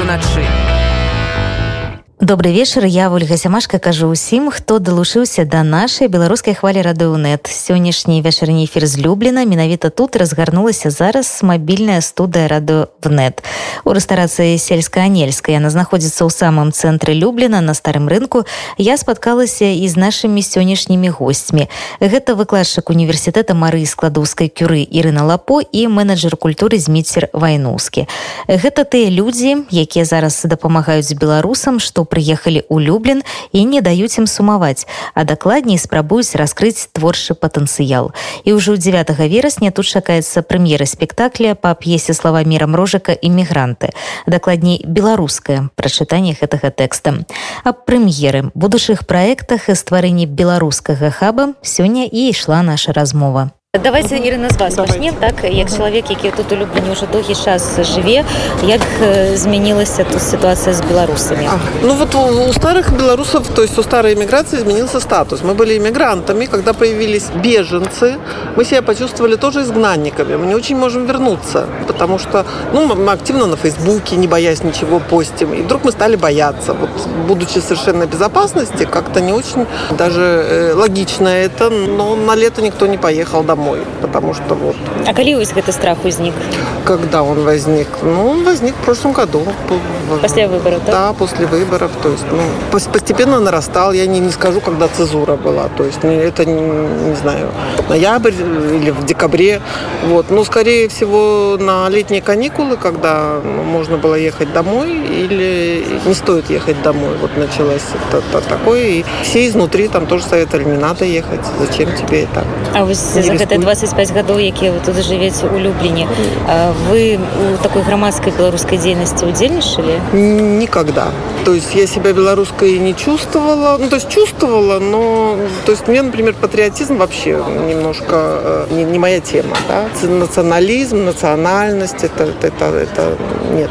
уначы. Добрый вечар я ольга сямашка кажу усім хто далучыўся да нашай беларускай хвалі радыонет сённяшні вечарні эфір злюблена менавіта тут разгарнулася зараз мабільная студыя радыо внет у рэстарацыі сельска-анельская яна знаходзіцца ў самым цэнтры люблена на старым рынку я спаткалася і з нашымі сённяшнімі госцьмі гэта выкладчык універсітэта марыі складоўскай кюры Ірына лапо і менеджер культуры зміцер вайнускі гэта тыя людзі якія зараз дапамагаюць беларусам што прыехалі ў люблін і не даюць ім сумаваць а дакладней спрабуюць раскрыць творчы патэнцыял і ўжо 9 верасня тут чакаецца прэм'ера спектакля па п'есе слова мира мрожака іммігранты дакладней беларускае прачытанне гэтага тэкста аб прэм'еры будучых праектах і стварэнні беларускага хаба сёння і ішла наша размова давайте Ірына з вас пачнем так як чалавек які тут у люблені ўжо доўгі час жыве як змянілася тут ситуация с беларусами а, ну вот у, у старых белорусов то есть у старой иммиграции изменился статус мы были иммигрантами когда появились беженцы мы себя почувствовали тоже изгнанниками мы не очень можем вернуться потому что ну мы активно на фейсбуке не боясь ничего постим и вдруг мы стали бояться вот будучи совершенно безопасности как-то не очень даже э, логично это но на лето никто не поехал домой домой потому что вот. А коли вось гэты страх узник когда он возник? Ну он возник в прошлом году. После выборов да, да после выборов. То есть ну, постепенно нарастал. Я не не скажу когда цезура была. То есть не это не, не знаю ноябрь или в декабре. Вот. Но скорее всего на летние каникулы когда ну, можно было ехать домой или не стоит ехать домой. Вот началось это, такое. И все изнутри там тоже советовали не надо ехать. Зачем тебе это? А вы за гэта 25 гадоў якія вы тут жывеце у любліне вы у такой грамадской беларускай дзейнасці удзельнічалі никогда то есть я себя белорусской не чувствовала ну то есть чувствовала но то есть мне например патриотизм вообще немножко э, не, не моя тема да? национализм национальность это это это нет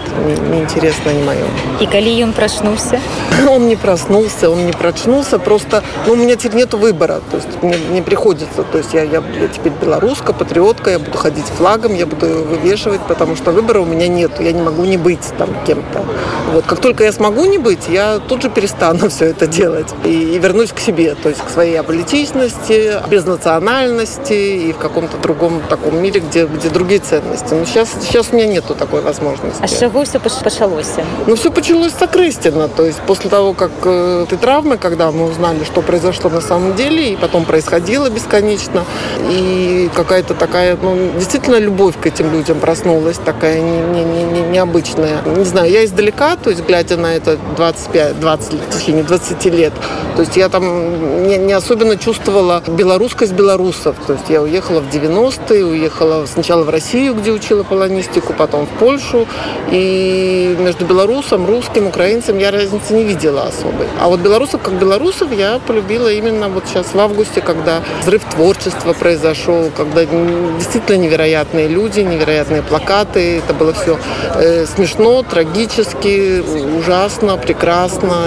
неинтересно не, не мое и коли он проснулся он не проснулся он не прочнулся просто ну, у меня теперь нету выбора то есть мне, мне приходится то есть я, я, я теперь белоруска, патриотка, я буду ходить флагом, я буду вывешивать, потому что выбора у меня нет, я не могу не быть там кем-то. Вот, как только я смогу не быть, я тут же перестану все это делать и, и вернусь к себе, то есть к своей аполитичности, без национальности и в каком-то другом таком мире, где, где другие ценности. Но сейчас, сейчас у меня нету такой возможности. А с чего все началось? Ну, все началось с Окрыстина, то есть после того, как э, ты травмы, когда мы узнали, что произошло на самом деле, и потом происходило бесконечно, и какая-то такая, ну, действительно любовь к этим людям проснулась, такая не, не, не, необычная. Не знаю, я издалека, то есть глядя на это 25, 20, в течение 20 лет, то есть я там не, не особенно чувствовала белорусскость белорусов. То есть я уехала в 90-е, уехала сначала в Россию, где учила полонистику, потом в Польшу. И между белорусом, русским, украинцем я разницы не видела особой. А вот белорусов как белорусов я полюбила именно вот сейчас в августе, когда взрыв творчества произошел, когда действительно невероятные люди, невероятные плакаты. Это было все э, смешно, трагически, ужасно, прекрасно,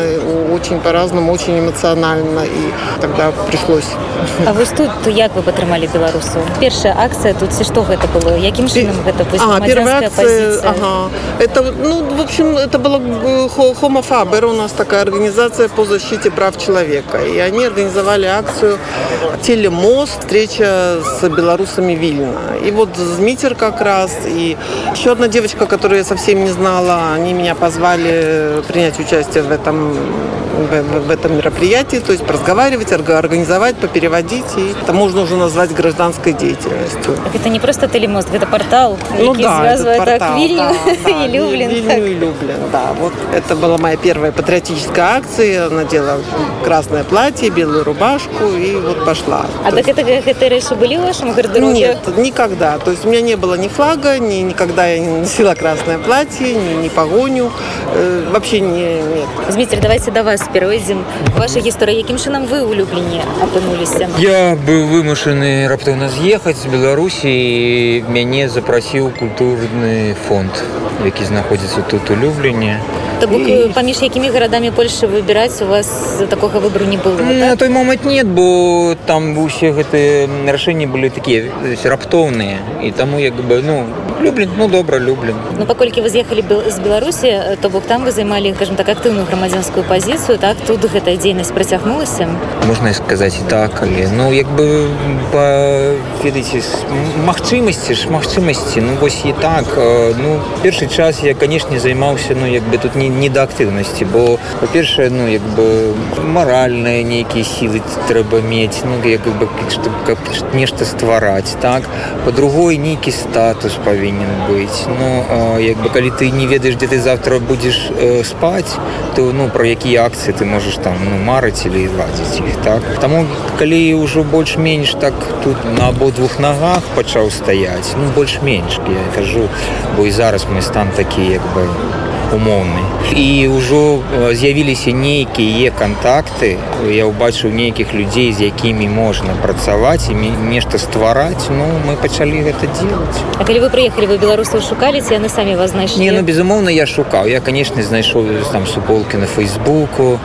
очень по-разному, очень эмоционально. И тогда пришлось. А вы тут як вы падтрымалі беларусу першая акция тут ці что гэта было якім чынам гэта а, первая акция, ага. это ну в общем это было хомофабер у нас такая организация по защите прав человека и они организовали акцию телемост встреча с белорусами Вильна. И вот Змитер как раз, и еще одна девочка, которую я совсем не знала, они меня позвали принять участие в этом, в, этом мероприятии, то есть разговаривать, организовать, попереводить, и это можно уже назвать гражданской деятельностью. Так это не просто телемост, это портал, ну, да, это портал, так Вильню да, да. Вильню так. и Люблин, да. Вот это была моя первая патриотическая акция, надела красное платье, белую рубашку и вот пошла. А то так есть... это, раньше были в вашем гардеробе? Нет, никогда. То есть у меня не было ни флага, ни никогда я не носила красное платье, ни, ни погоню. Э, вообще не, нет. Дмитрий, давайте до вас перейдем. Ваша история. Яким чином вы у Люблине опынулись? Я был вымушаны раптовно съехать с Беларуси и меня запросил культурный фонд, який находится тут у Люблине. То бок і... паміж якімі гарадамі Польшы выбіраць у вас такога выбору не было так? на той момент нет бо там усе гэтыя рашэнні они были такие раптоўныя і таму як бы ну люблен ну добра люблен ну паколькі вы з'ехалі з беларусі то бок там вы займалі скажем так актыўную грамадзянскую пазіцыю так тут гэтая дзейнасць працягнулася можна сказаць так але ну як бы ведаеце магчымасці ж магчымасці ну вось і так ну першы час я канешне займаўся ну як бы тут не не да актыўнасці бо па-першае ну як бы маральныя нейкія сілы трэба мець ну як бы каб нешта ствараць так по-другой нейкі статус павінен быць ну як бы калі ты не ведаеш дзе ты завтра будзеш э, спаць то ну про якія акцыі ты можаш там ну марыць или ладзіць іх так таму калі ўжо больш-менш так тут на абодвух нагах пачаў стаяць ну больш-менш я кажу бо і зараз мой стан такі як бы умоўны і ўжо з'явіліся нейкія кантакты я ўбачыў нейкіх людзей з якімі можна працаваць і нешта ствараць ну мы пачалі гэта делать А калі вы прыехалі вы беларусаў шукалі яны самі вас знайшлі ну безумоўна я шукаў я канешне знайшоў там суполкі на фейсбуку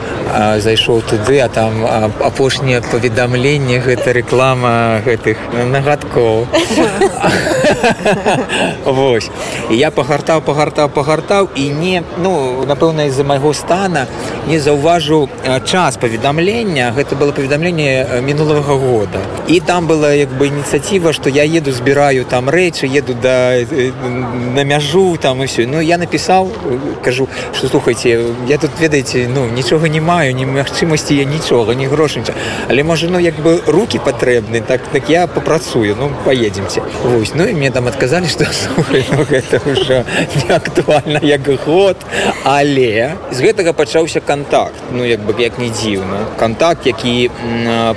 зайшоў туды а там апошнія паведамленне гэта реклама гэтых нагадкоў Вось я пагартаў пагартаў пагартаў і не ну напэўна из-за майго стана не заўважыў час паведамлення гэта было паведамленне мінулага года і там была як бы ініцыятыва что я еду збіраю там рэчы еду да на мяжу там і все ну я напісаў кажу что слухайте я тут ведаеце ну нічога не маю ні магчымасці я нічога не грошніча але можа ну як бы руки патрэбны так так я попрацую ну поедемте Вось ну і мне там адказалі что ну, гэта уже не актуальна як год але з гэтага пачаўся контакт ну як бы як не дзіўна. Контакт які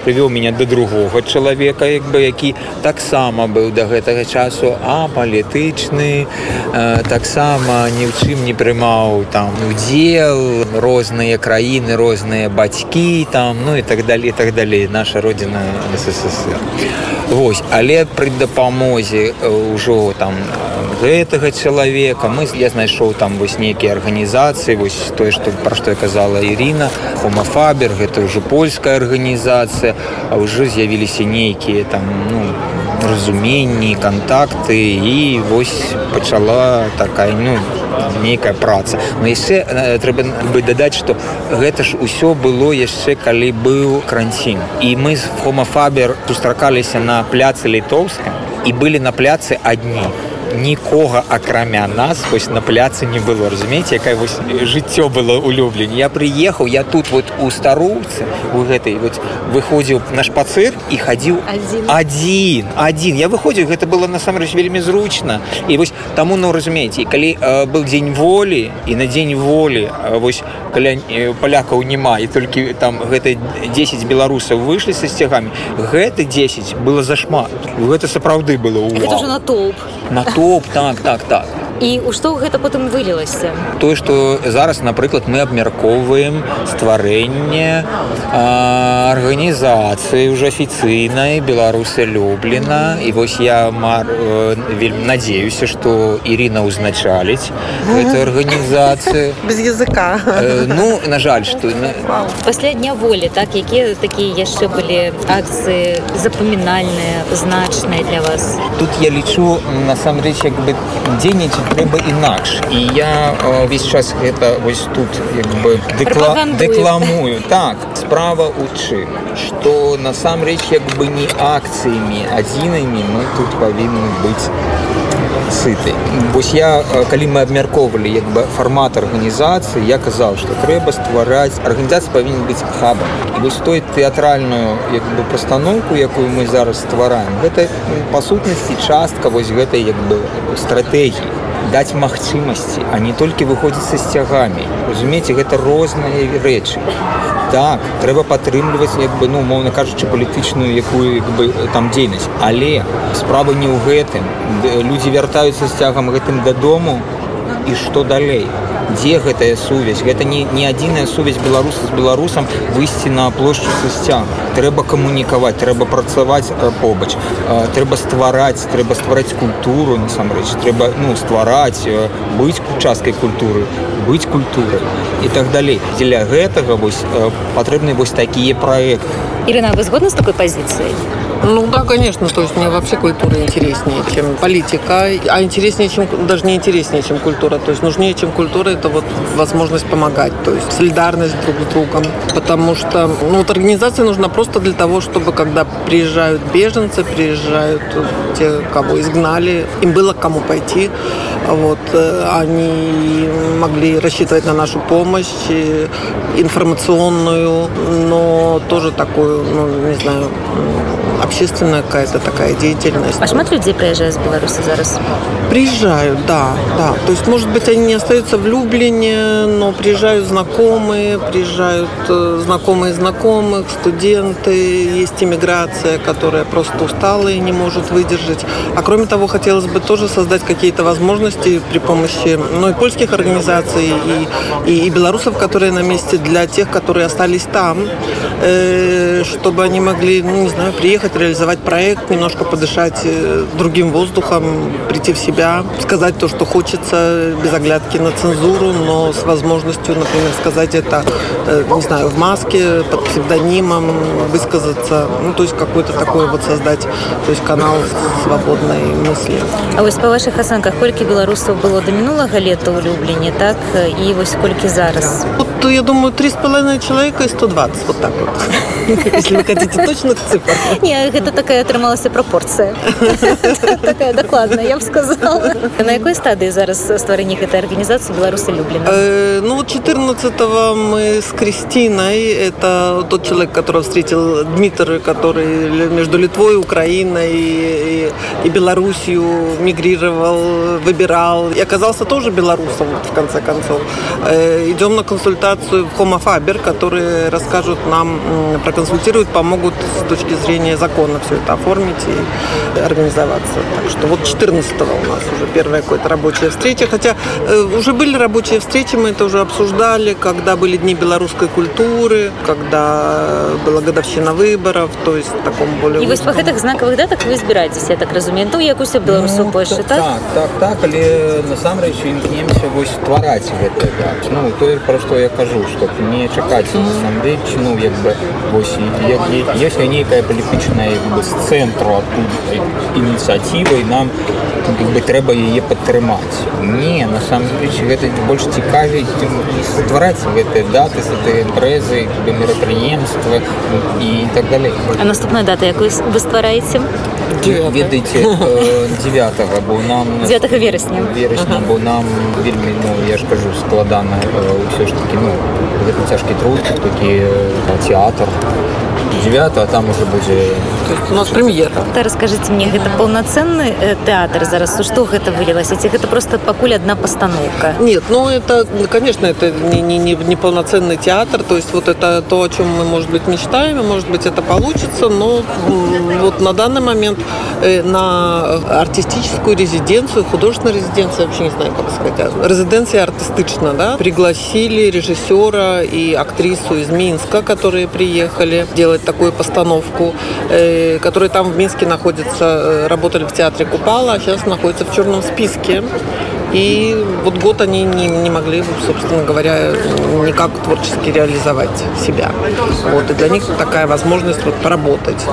прывёў меня до другого чалавека як бы які таксама быў до гэтага часу а палітычны таксама ні ў чым не прымаў там удзел розныя краіны розныя бацькі там ну і так далее так далей. Наша родина ссср. Вось але пры дапамозе ўжо там гэтага чалавека мы я знайшоў там вось нейкі нейкія арганізацыі вось тое што пра што я казала Ірина хомафабер гэта ўжо польская арганізацыя а ўжо з'явіліся нейкія там ну разуменні контакты і вось пачала такая ну нейкая праца но яшчэ трэба бы дадаць что гэта ж усё было яшчэ калі быў кранцін і мы з хомафабер сустракаліся на пляцы літоўска і былі на пляцы адні нікога акрамя нас вось на пляцы не было разумееце якая вось жыццё было улюблен я прыехаў я тут вот у старуцы у гэтай вот выходзіў на шпацыр і хадзіў адзін адзін я выходзіў гэта было насамрэч вельмі зручна і вось таму ну разумееце калі э, был дзень волі і на дзень волі э, вось каля э, палякаў няма і толькі там гэта 10 беларусаў выйшлі са сцягамі гэты 10 было зашмат гэта сапраўды было натоўп натоўп YouTube, tak, tak, tak. і у што гэта потым вылілася тое што зараз напрыклад мы абмяркоўваем стварэнне арганізацыі ўжо афіцыйнай беларусы люблена і вось я мар вельмі надеюся што Ірина ўзначаліць эту арганізацыю без языка ну на жаль што пасля дня волі так якія такія яшчэ былі акцыі запамінальныя значныя для вас тут я лічу насамрэч рэч як бы дзейнічаць трэба інакш і я ўвесь час гэта вось тут як бы дэкла... дэкламую так справа у чым што насамрэч як бы не акцыямі адзінымі мы тут павінны быць сыты вось я калі мы абмяркоўвалі як бы фармат арганізацыі я казаў што трэба ствараць арганізацыя павінен быць хабам і вось той тэатральную як бы пастаноўку якую мы зараз ствараем гэта па сутнасці частка вось гэтай як бы стратэгіі даць магчымасці а не толькі выходзіць са сцягамі разумееце гэта розныя рэчы так трэба падтрымліваць як бы ну моўна кажучы палітычную якую як бы там дзейнасць але справа не ў гэтым людзі вяртаюцца з цягам гэтым дадому і што далей дзе гэтая сувязь гэта не не адзіная сувязь беларуса з беларусам выйсці на плошчу сцяг трэба камунікаваць трэба працаваць побач трэба ствараць трэба ствараць культуру насамрэч трэба ну ствараць быць часткай культуры быць культурай і так далей дзеля гэтага вось патрэбны вось такія проекты Ирина, вы згодны с такой позицией? Ну да, конечно. То есть мне вообще культура интереснее, чем политика. А интереснее, чем даже не интереснее, чем культура. То есть нужнее, чем культура, это вот возможность помогать. То есть солидарность друг с другом. Потому что ну, вот организация нужна просто для того, чтобы когда приезжают беженцы, приезжают те, кого изгнали, им было к кому пойти. Вот, э, они могли рассчитывать на нашу помощь э, информационную, но тоже такую, ну, не знаю, общественная какая-то такая деятельность. А шмат людей приезжают с Беларуси зараз? Приезжают, да, да. То есть, может быть, они не остаются в Люблине, но приезжают знакомые, приезжают э, знакомые знакомых, студенты, есть иммиграция, которая просто устала и не может выдержать. А кроме того, хотелось бы тоже создать какие-то возможности при помощи ну, и польских организаций, и, и, и белорусов, которые на месте, для тех, которые остались там, э, чтобы они могли, ну, не знаю, приехать, реализовать проект, немножко подышать э, другим воздухом, прийти в себя, сказать то, что хочется, без оглядки на цензуру, но с возможностью, например, сказать это, э, не знаю, в маске, под псевдонимом, высказаться, ну, то есть какой-то такой вот создать, то есть канал свободной мысли. А вот по ваших оценках, сколько белорусов было до минулого лета в Люблине, так, и вот сколько зараз? Вот, я думаю, три с половиной человека и 120, вот так вот. Если вы хотите точных цифр. Не, это такая атрымалася пропорция. Такая докладная, я бы сказала. На какой стадии зараз стварэння этой организации Беларуси Люблина? Э, ну, 14-го мы с Кристиной, это тот человек, которого встретил Дмитрий, который между Литвой, Украиной и, и Белоруссию мигрировал, выбирал. И оказался тоже белорусом, в конце концов. Идем на консультацию в Homo Faber, которые расскажут нам, проконсультируют, помогут с точки зрения закона все это оформить и организоваться. Так что вот 14-го у нас уже первая какая-то рабочая встреча. Хотя э, уже были рабочие встречи, мы это уже обсуждали, когда были дни белорусской культуры, когда была годовщина выборов, то есть в таком более... И вось по гэтых знаковых датах вы збираетесь, я так разумею, ну, як усе беларусу ну, Польши, так? Так, так, так, але насамрэч імкнемся вось ствараць гэта. Ну, тое, пра што я кажу, што не чакаць насамрэч, ну, як бы, вось, як, ёсць нейкая палітычная як бы, з цэнтру адтуль ініцыятыва і нам як бы трэба яе падтрымаць не насамрэч гэта больш цікавей ствараць гэтыя даты гэтыя брэзы мерапрыемства і так далей а наступная дата якую вы ствараеце ведаеце 9 бо нам 9 верасня верасня ага. бо нам вельмі ну, я ж кажу складана ўсё ж таки ну гэта цяжкі труд такі театр 9 а там уже будзе у нас прэм'ера та расскажыце мне гэта паўнацэнны э, тэатр зараз што гэта вылілася ці гэта просто пакуль одна постановка нет ну это конечно это не, не, не, не полноценный театр то есть вот это то о чем мы может быть мечтаем и может быть это получится но вот на данный момент э, на артистическую резиденцию художественную резиденцию вообще не знаю как сказать резиденция артистычна да пригласили режиссера и актрису из минска которые приехали делать такую постановку, э, которые там в Минске находятся, э, работали в театре Купала, а сейчас находятся в черном списке. И вот год они не, не могли, собственно говоря, никак творчески реализовать себя. Вот, и для них такая возможность вот поработать.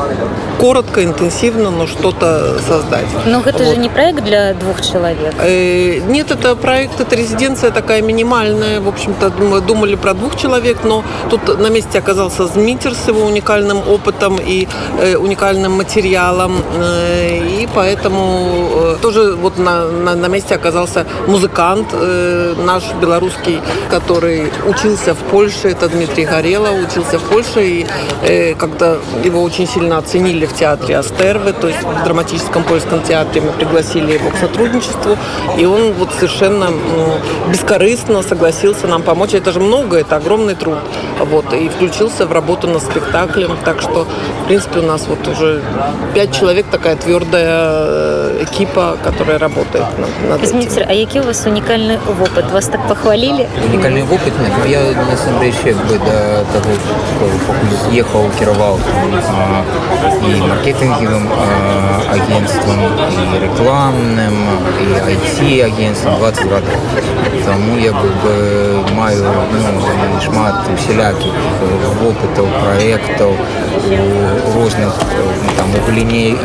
Коротко, интенсивно, но что-то создать. Но это вот. же не проект для двух человек. Э, нет, это проект, это резиденция такая минимальная. В общем-то, мы думали про двух человек, но тут на месте оказался Змитер с его уникальным опытом и э, уникальным материалом. Э, и поэтому э, тоже вот на, на, на месте оказался музыкант э, наш белорусский, который учился в Польше, это Дмитрий Горелов, учился в Польше, и э, когда его очень сильно оценили в театре Астервы, то есть в драматическом польском театре мы пригласили его к сотрудничеству, и он вот совершенно э, бескорыстно согласился нам помочь. Это же много, это огромный труд. Вот, и включился в работу над спектаклем, так что, в принципе, у нас вот уже пять человек, такая твердая э, экипа, которая работает над, над Дмитрий, этим. а які у вас унікальны опыт вас так похвалили унікальны опыт нет я насамрэч бы до того ехаў кіраваў і маркетингевым агентством і рекламным і IT агентством 20 год Таму я бы маю ну, шмат усялякіх вопытаў праектаў у розных там у галіне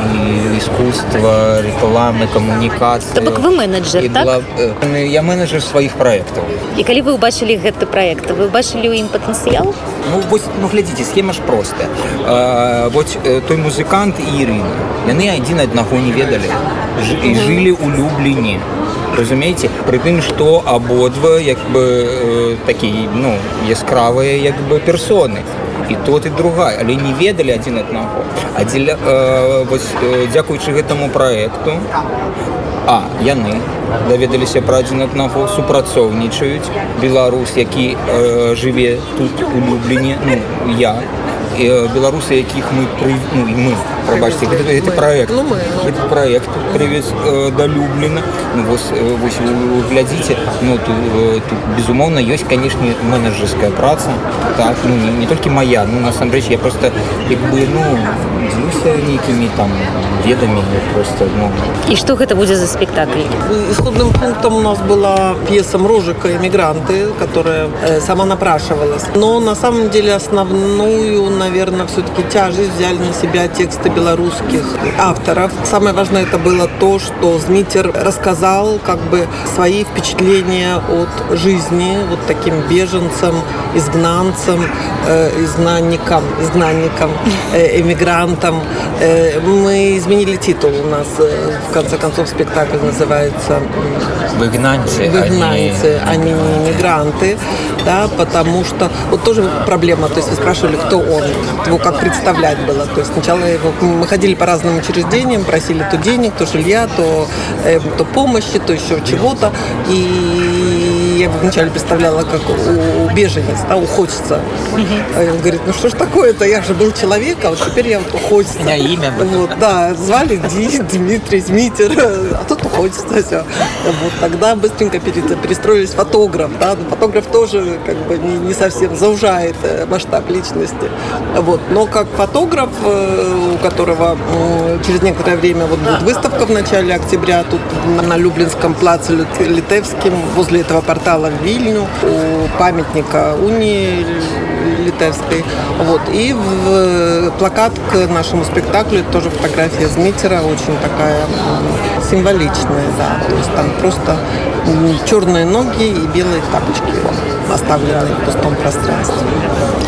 искусства рекламы камунікацыі бок вы менеджер так? была, я менеджер сваіх праектаў і калі вы ўбачылі гэты проект вы бачылі ў ім патэнцыял ну вось ну глядзіце схема ж простая вот той музыкант і Ірына яны адзін аднаго не ведалі і жылі ў люблені разумееце пры тым што абодва як бы э, такі ну яскравыя як бы персоны і тот і другая але не ведалі адзін аднаго а дзеля э, вось э, дзякуючы гэтаму праекту а яны даведаліся пра адзін аднаго супрацоўнічаюць беларус які э, жыве тут у люблені ну я беларусы якіх мы пры ну, і мы прабачце гэта, гэта проект ну, мы, ну. Гэты проект привез э, да люблена ну, вось, э, вось глядзіце ну тут, э, тут безумоўна ёсць канешне менеджерская праца так ну не, не толькі моя ну насамрэч я просто як бы ну дзелюся нейкімі там ведамі просто ну і что гэта будзе за спектакль исходным пунктом у нас была пьеса мрожика эмигранты которая э, сама напрашивалась но на самом деле основную наверное все-таки тяжесть взяли на себя тексты белорусских авторов. Самое важное это было то, что Змитер рассказал как бы свои впечатления от жизни вот таким беженцам, изгнанцам, э, изгнанникам, изгнанникам, э, эмигрантам. Э, мы изменили титул у нас, э, в конце концов, спектакль называется «Выгнанцы». «Выгнанцы», а не иммигранты, да, потому что вот тоже проблема, то есть вы спрашивали, кто он, его как представлять было. То есть сначала его мы ходили по разным учреждениям, просили то денег, то жилья, то, э, то помощи, то еще чего-то. И я вначале представляла, как у, беженец, да, уходится. Угу. Он говорит, ну что ж такое-то, я же был человек, а вот теперь я вот уходится. У меня имя. Вот, да, звали Ди, Дмитрий, Змитер, а тут уходится все. Вот тогда быстренько перестроились фотограф, да, но фотограф тоже как бы не, не совсем заужает э, масштаб личности. Вот. Но как фотограф, э, у которого через некоторое время вот будет выставка в начале октября тут на Люблинском плаце Литевским, возле этого портала в Вильню, у памятника унии Литевской. Вот. И в плакат к нашему спектаклю тоже фотография Змитера, очень такая символичная, да. То есть там просто черные ноги и белые тапочки оставлены в пустом пространстве.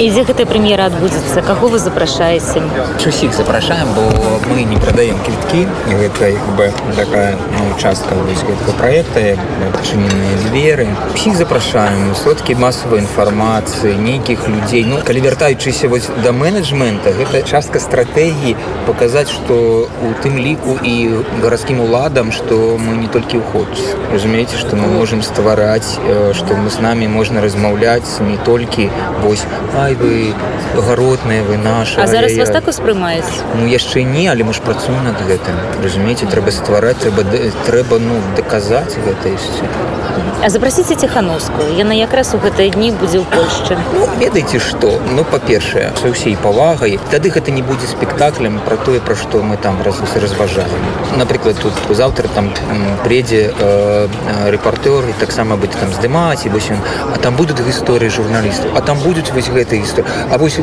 І дзе гэтая прэм'ера адбудзецца каго вы запрашаеце усіх запрашаем бо мы не прадаем квіткі гэта як бы такая ну, частка гэтага проекта адчыненыя дзверы усіх запрашаем сродкі масавай інфармацыі нейкіх людзей ну калі вяртаючыся вось да менеджмента гэта частка стратэгіі паказаць што у тым ліку і гарадскім уладам што мы не толькі ўходзіць разумееце што мы можемм ствараць што мы з намі можна размаўляць не толькі вось а ай вы гаротныя вы наша А зараз вас так успрымаюць Ну яшчэ не але мы ж працуем над гэтым разумееце трэба ствараць трэба трэба ну даказаць гэта яшчэ А запрасіце ціхановскую яна якраз у гэтыя дні будзе ў Польшчы ну, ведаеце што ну па-першае са ўсей павагай тады гэта не будзе спектаклем про тое пра што мы там раз разважаем напрыклад тут заўтра там прыедзе э, рэпартёр і таксама будзе там здымаць і вось ён а там будуць гісторыі журналістаў а там будуць вось гэты гэтай гісторыі А вось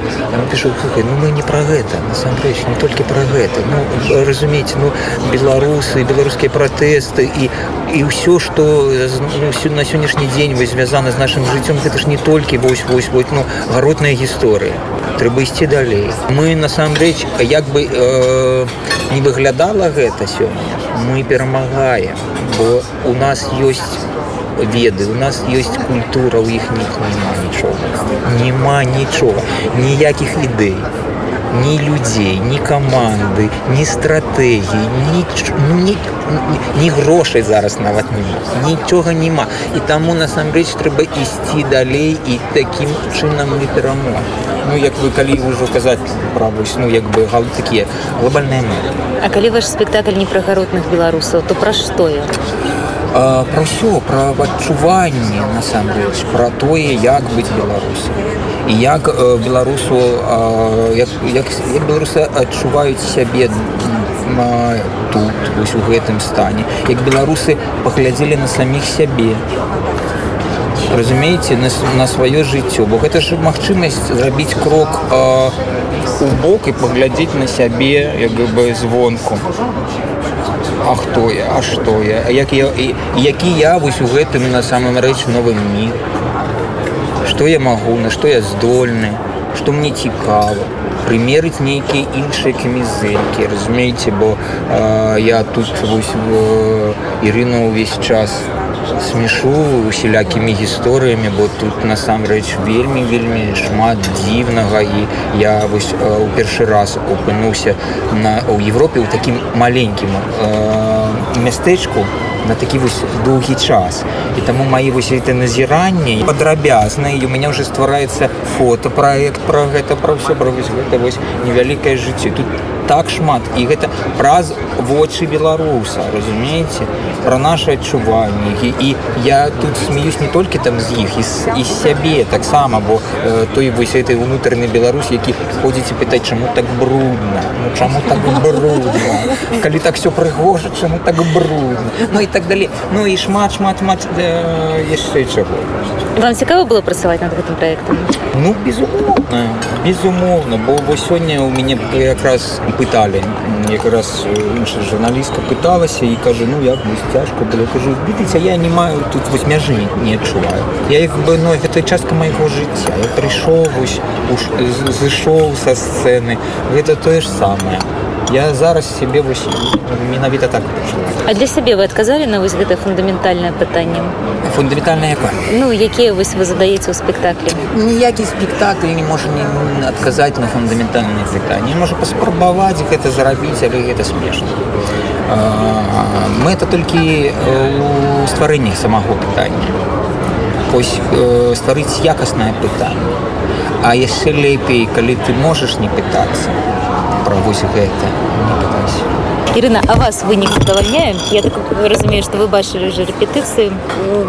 пішу ну мы не пра гэта насамрэч не толькі пра гэта ну разумееце ну беларусы беларускія пратэсты і і ўсё што ну, на сённяшні дзень вы звязаны з нашим жыццём гэта ж не толькі вось вось вось ну гаротная гісторыя трэба ісці далей мы насамрэч як бы э, не выглядала гэта сёння мы перамагаем бо у нас ёсць веды у нас есть культура у іх них няма нічога няма нічога ніякіх ідэй ні людзей ні каманды ні стратэгіі ні, ні, ні грошай зараз нават не нічога няма і таму насамрэч трэба ісці далей і такім чынам не перамо Ну як вы калі ўжо казаць правось ну як бы гал такія глобальныя А калі ваш спектакль не пра гаротных беларусаў то пра што я про ўсё пра адчуванне насамрэч пра тое як быць беларусам і як э, беларусу э, як, як, як беларусы адчуваюць сябе тут вось у гэтым стане як беларусы паглядзелі на саміх сябе разумееце на, на сваё жыццё бо гэта ж магчымасць зрабіць крок э, у бок і паглядзець на сябе як бы звонку А хто я а што я як я і які я вось у гэтым на самым рэч новым мір што я магу на што я здольны што мне цікава прымерыць нейкія іншыя камізэлькі разумееце бо э, я тут вось Ірына ўвесь час смешу усялякімі гісторыямі бо тут насамрэч вельмі вельмі шмат дзіўнага і я вось у першы раз опынуўся на у Европе ў такім маленькім э, мястэчку на такі вось доўгі час і таму маі вось это назіранні падрабязна і у меня уже ствараецца фотопраект про гэта про все про вось гэта вось невялікае жыццё тут так шмат і гэта праз вочы беларуса разумееце про наши адчуванні і, і я тут смеюсь не толькі там з іх і з сябе таксама бо э, той вось этой унутраны Беларусь які ходзіце пытаць чаму так брудна ну, чаму так брудна калі так все прыгожа чаму так брудна ну і так далей ну і шмат шмат мат э, яшчэ чаго вам цікава было працаваць над гэтым проектом ну безумоўна безумоўна бо вось сёння у мяне якраз пыталі якраз іншая журналістка пыталася і кажа ну як мы цяжко было кажу видите я не маю тут вось мяжы не адчуваю я як бы ну гэта частка майго жыцця я прыйшоў вось зышоў са сцэны гэта тое ж самае я зараз себе вось менавіта так а для сябе вы адказалі на вось гэта фундаментальнае пытанне фундаментальна яка ну якія вось вы задаеце ў спектаклі ніякі спектакль не можа не адказаць на фундаментальнае пытанне можа паспрабаваць гэта зарабіць але гэта смешна мы это толькі у стварэнні самого пытання ось стварыць якаснае пытанне а яшчэ лепей калі ты можаш не пытацца про вось гэта не пытайся Ирина, а вас вынік задавальняем? Я так разумею, что вы бачили уже репетиции.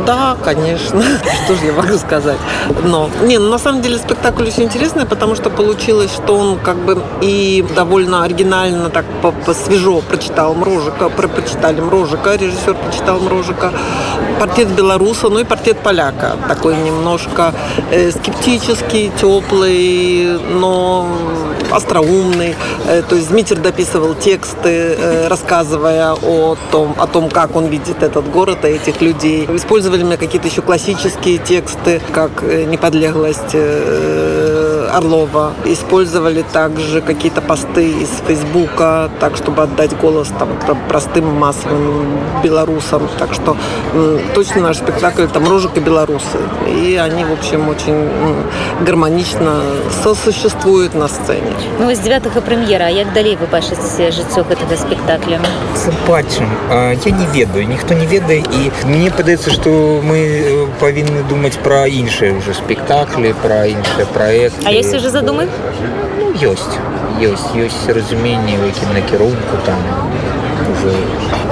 Да, конечно. Что же я могу сказать? Но, не, ну, на самом деле спектакль очень интересный, потому что получилось, что он как бы и довольно оригинально, так по -по свежо прочитал Мрожика, про прочитали Мрожика, режиссер прочитал Мрожика, портрет белоруса, ну и портрет поляка. Такой немножко э, скептический, теплый, но остроумный. Э, то есть Дмитрий дописывал тексты, э, рассказывая о том, о том, как он видит этот город и этих людей. Использовали мы какие-то еще классические тексты, как «Неподлеглость», Орлова. Использовали также какие-то посты из Фейсбука, так, чтобы отдать голос там, простым массовым белорусам. Так что точно наш спектакль там «Рожик и белорусы». И они, в общем, очень гармонично сосуществуют на сцене. Ну, из 9 премьера, а как далее вы бачите жыццё этого спектакля? Побачим. Я не ведаю, никто не ведает. И мне подается, что мы повинны думать про іншие уже спектакли, про іншие проекты. А есть уже задумы? Ну, есть. Есть. Есть разумение, якім накірунку там уже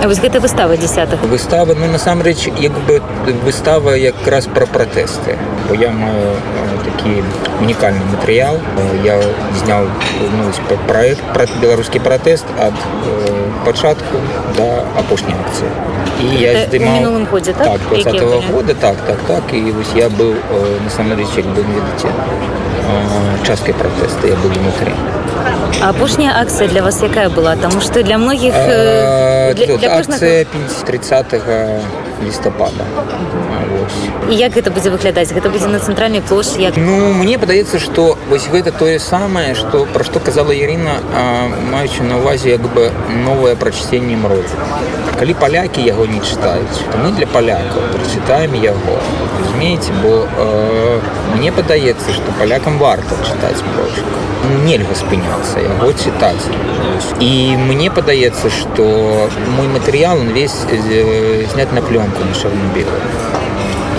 А вось гэта выстава 10 выстава ну насамрэч як бы выстава якраз пра пратэсты бо я маю такі унікальны матэрыял я зняў ну, проект пра беларускі пратэст ад э, пачатку да апошняй акцыі і я здымаў годзе так, так 20 -го года так так так і вось я быў насамрэч як бы ведаце часткай пратэста я быў внутры а апошняя акцыя для вас якая была тому что для многіх для, для акцыя 30 лістапада і як гэта будзе выглядаць гэта будзе на цэнтральнай плошчы як ну мне падаецца что вось гэта тое самае что пра што казала Ірына маючы на увазе як бы новае прачценне мрозу калі палякі яго не чытаюць то мы для палякаў прачытаем яго разумееце бо э, мне падаецца что палякам варта чытаць мрожка ну, нельга спыняцца яго чытаць і мне падаецца что мой матэрыял он весь э, зняць на плёнку на чарным бегу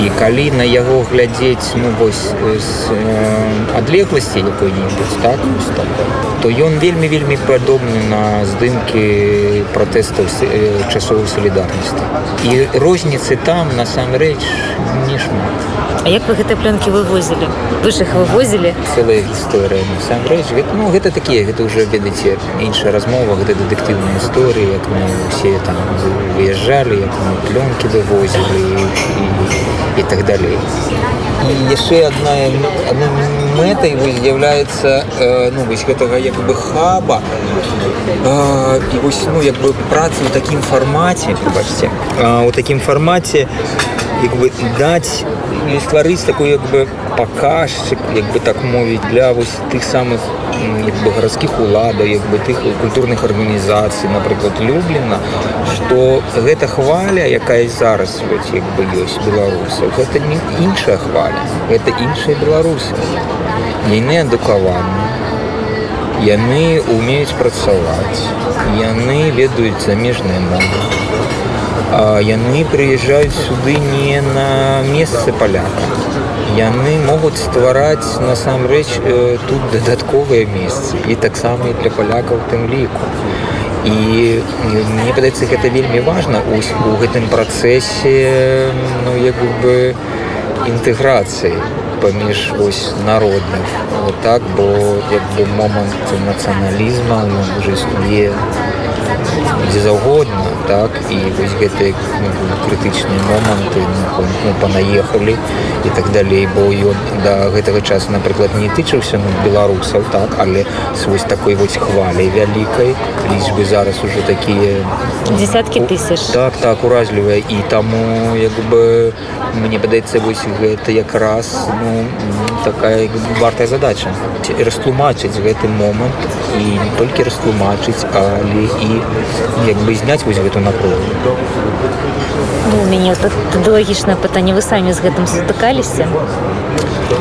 і калі на яго глядзець ну вось з э, адлегласці якой-небудзь так, так то ён вельмі вельмі падобны на здымкі пратэстаў э, часовой салідарнасці і розніцы там насамрэч не шмат А як вы гэтыя пленкі вывозілі вы ж их вывозілі целая гісторыя насамрэч ну гэта такія гэта уже ведаце іншая размова гэта дэтэктыўная гісторыя як мы усе там выязджалі як мы пленкі вывозілі і, і, і так далей і яшчэ одна одной мэтай з'яўляецца ну вось гэтага як бы хаба і вось ну як бы працы ў такім фармаце бачце у такім фармаце як бы даць стварыць такой як бы паказчык як бы так мовіць для вось тых самых як бы гарадскіх уладаў як бы тых культурных арганізацый напрыклад люблена что гэта хваля якая зараз вось, як бы ёсць беларусаў гэта не іншая хваля гэта іншыя беларусы яны адукаваны яны умеюць працаваць яны ведаюць замежныя мовы яны прыязджаюць сюды не на месцы паляка яны могуць ствараць насамрэч э, тут дадатковыя месцы і таксама і для палякаў тым ліку і мне падаецца гэта вельмі важна у гэтым працэсе ну як бы інтэграцыі паміж вось народных вот так бо як бы момант нацыяналізма уже існуе дзе заўгодна так і вось гэты ну, крытычныя моманты ну, ну, панаехалі і так далей бо ён да гэтага часу напрыклад не тычыўся ну, беларусаў так але вось такой вось хваляй вялікай лічбы зараз уже такія десяткі тысяч так так уразлівая і таму як бы мне падаецца вось гэта якраз ну, такая вартая задача растлумачыць гэты момант і не толькі растлумачыць але і як бы зняць вось гэту напругу ну, у мяне лагічнае пытанне вы самі з гэтым сутыкаліся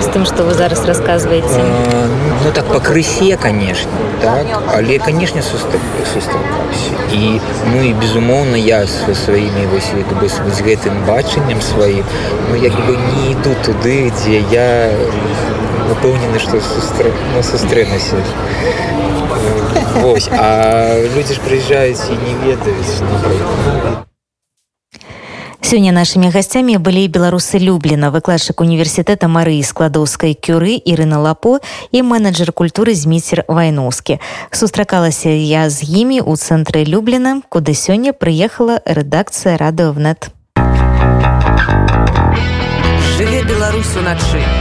з тым што вы зараз расказваеце а, ну так пакрысе конечно так але канешне сустракаўся і ну і безумоўна я са сваімі вось як бы з гэтым бачаннем сваім ну як бы не іду туды дзе я упэўнены што сустр... ну, сустрэнуся Вось, а людзі ж прыязджаюць і не ведаюць Сёння нашымі гасцямі былі беларусы люблена выкладчык універсітэта марыі складоўскай кюры Ірына лапо і менеджер культуры зміцер вайноўскі сустракалася я з імі ў цэнтры люблена куды сёння прыехала рэдакцыя радыовнет жыве беларусу начы